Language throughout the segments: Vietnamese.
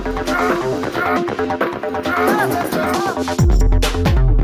Thank you.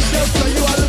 so you are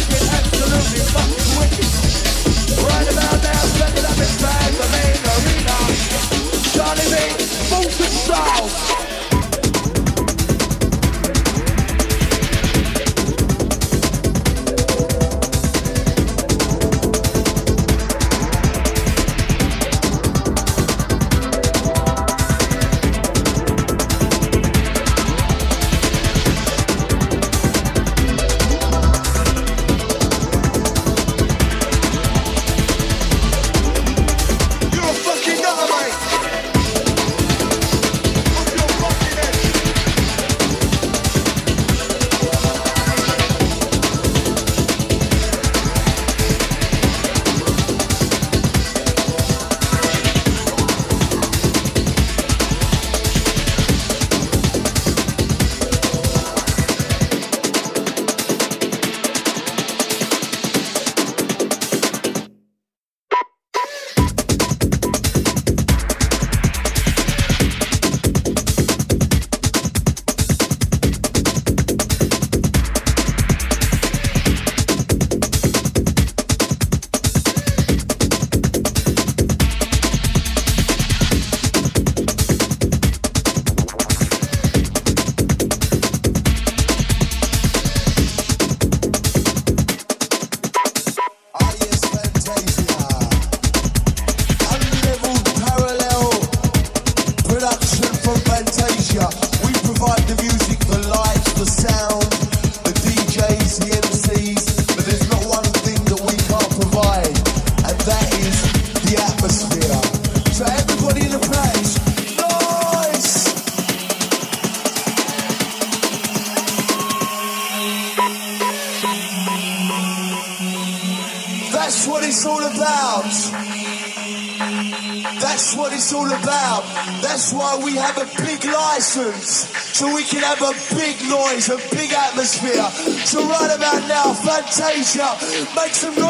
make some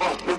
Oh,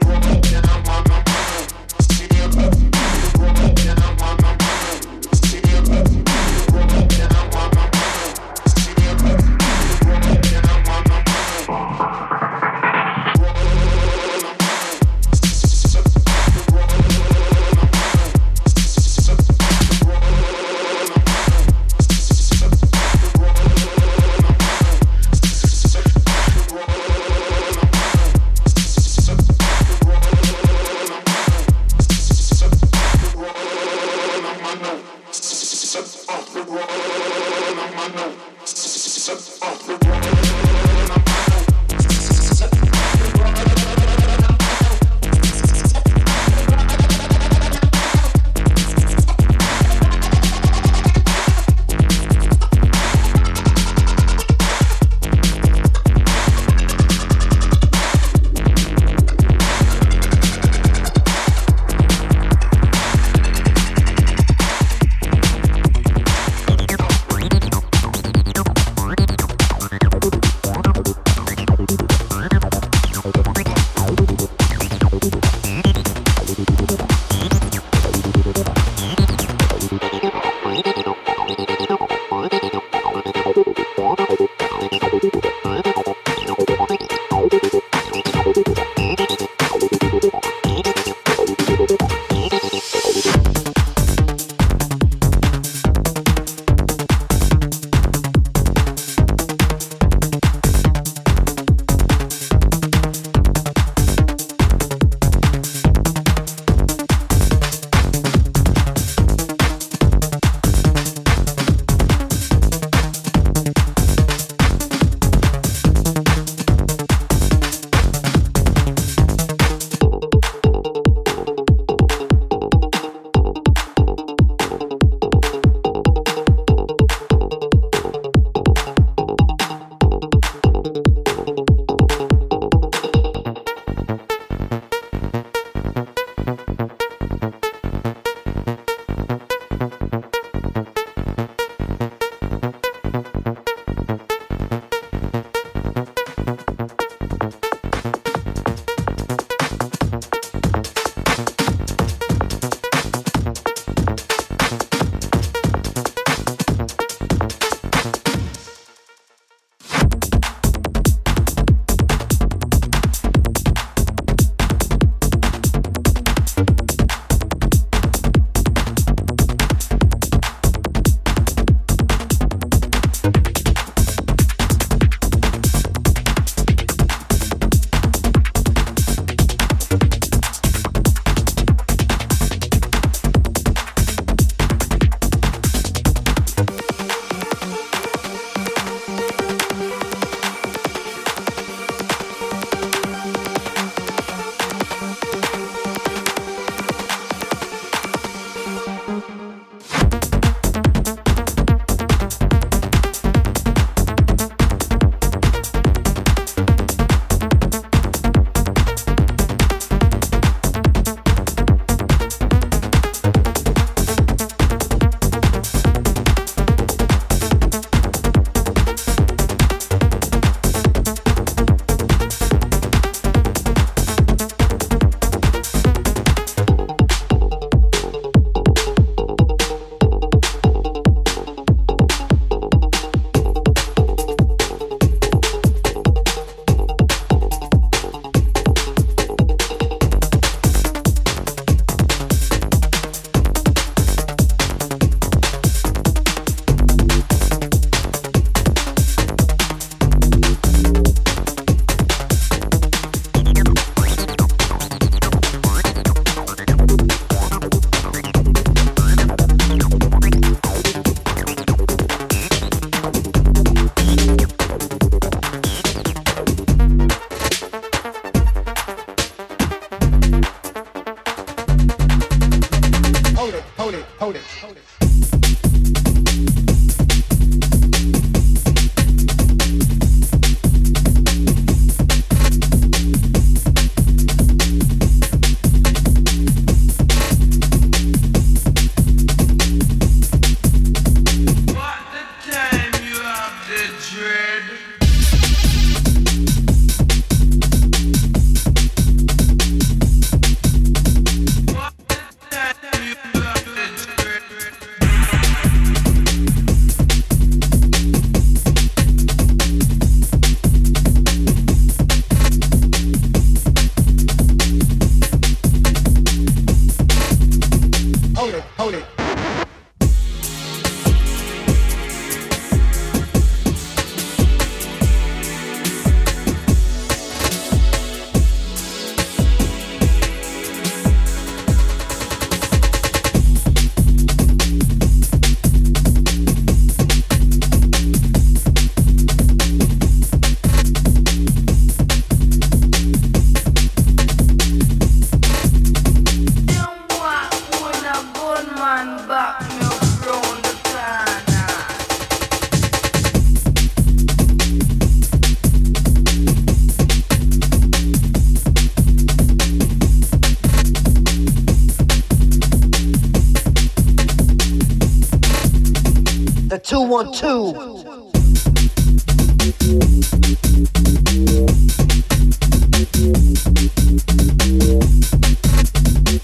Thank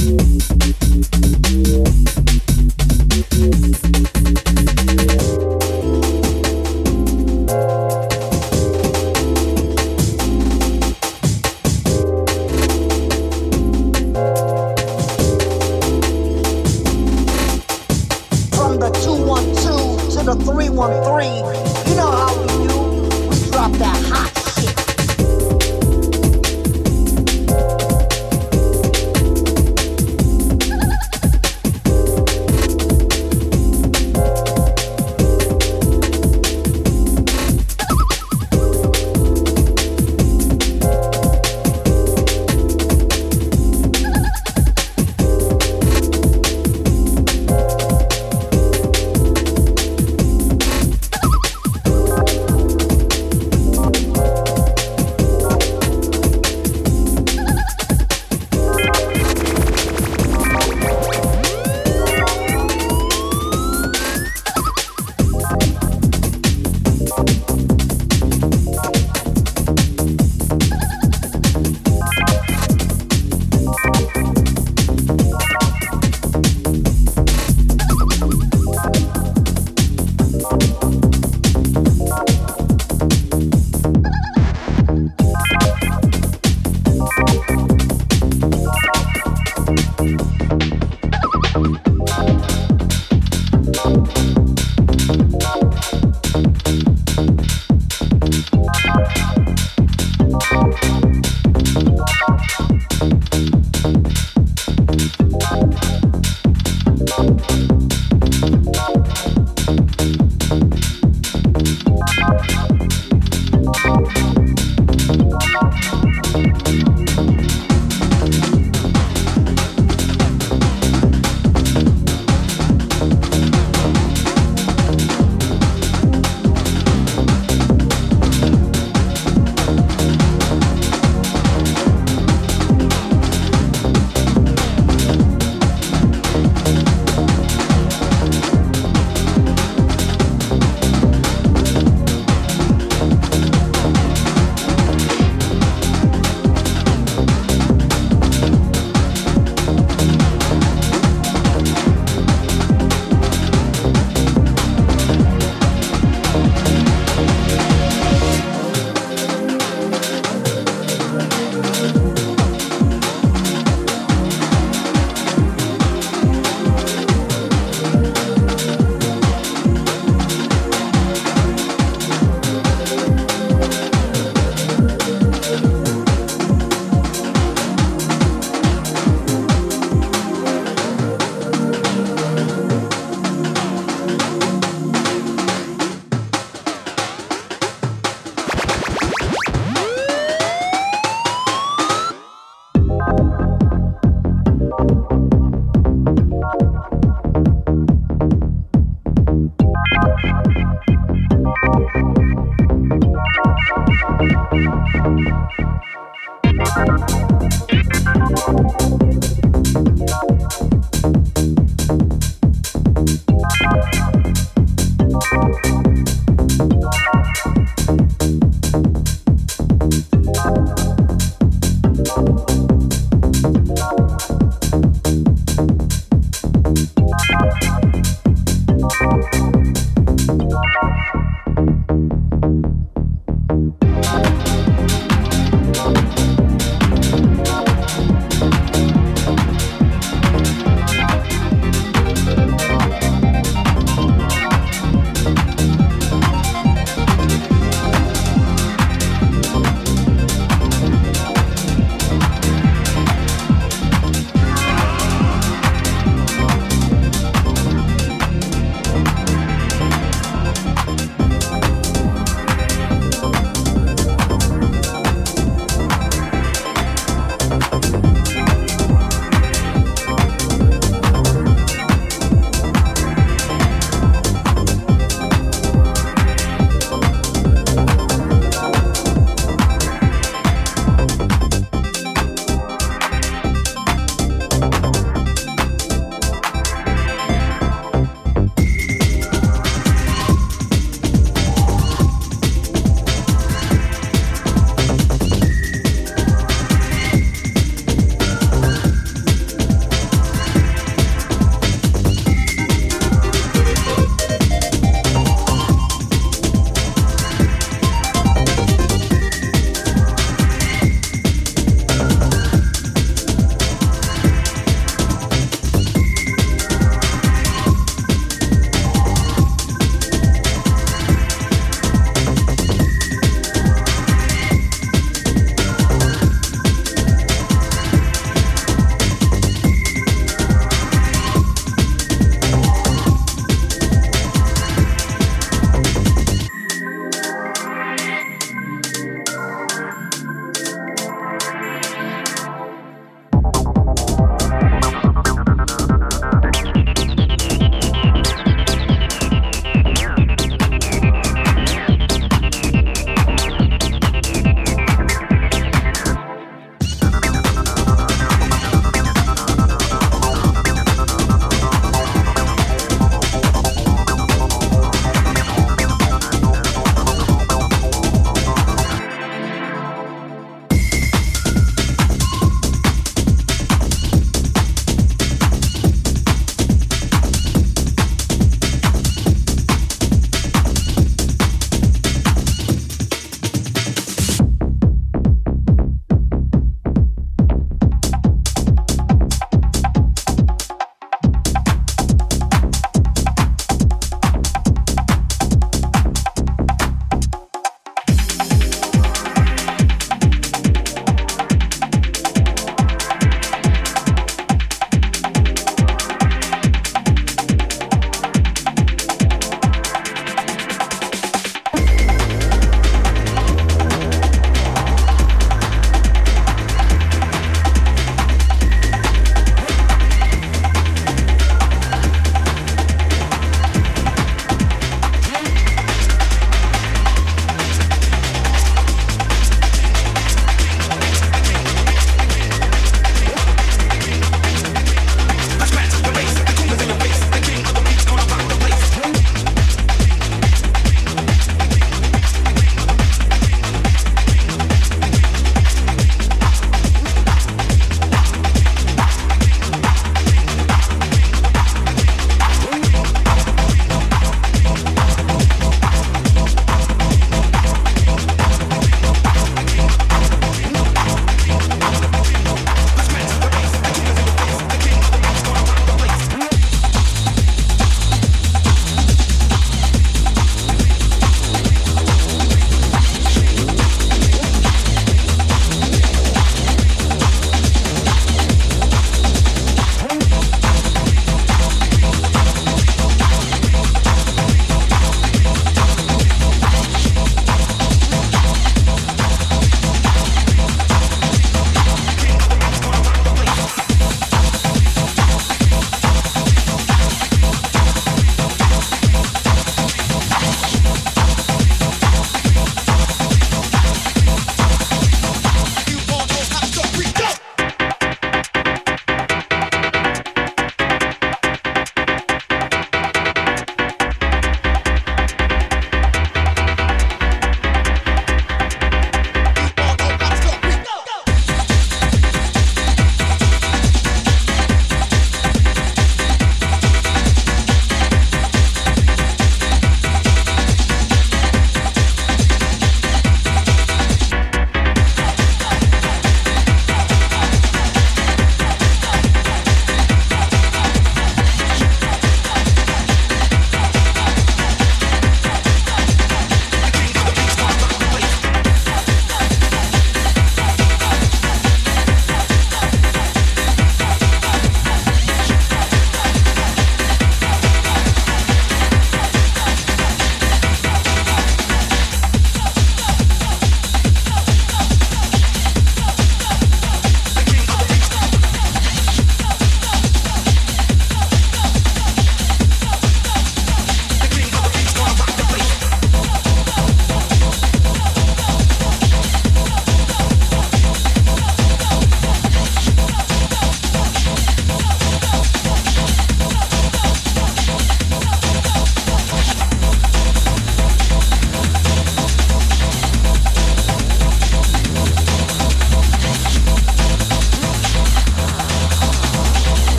you.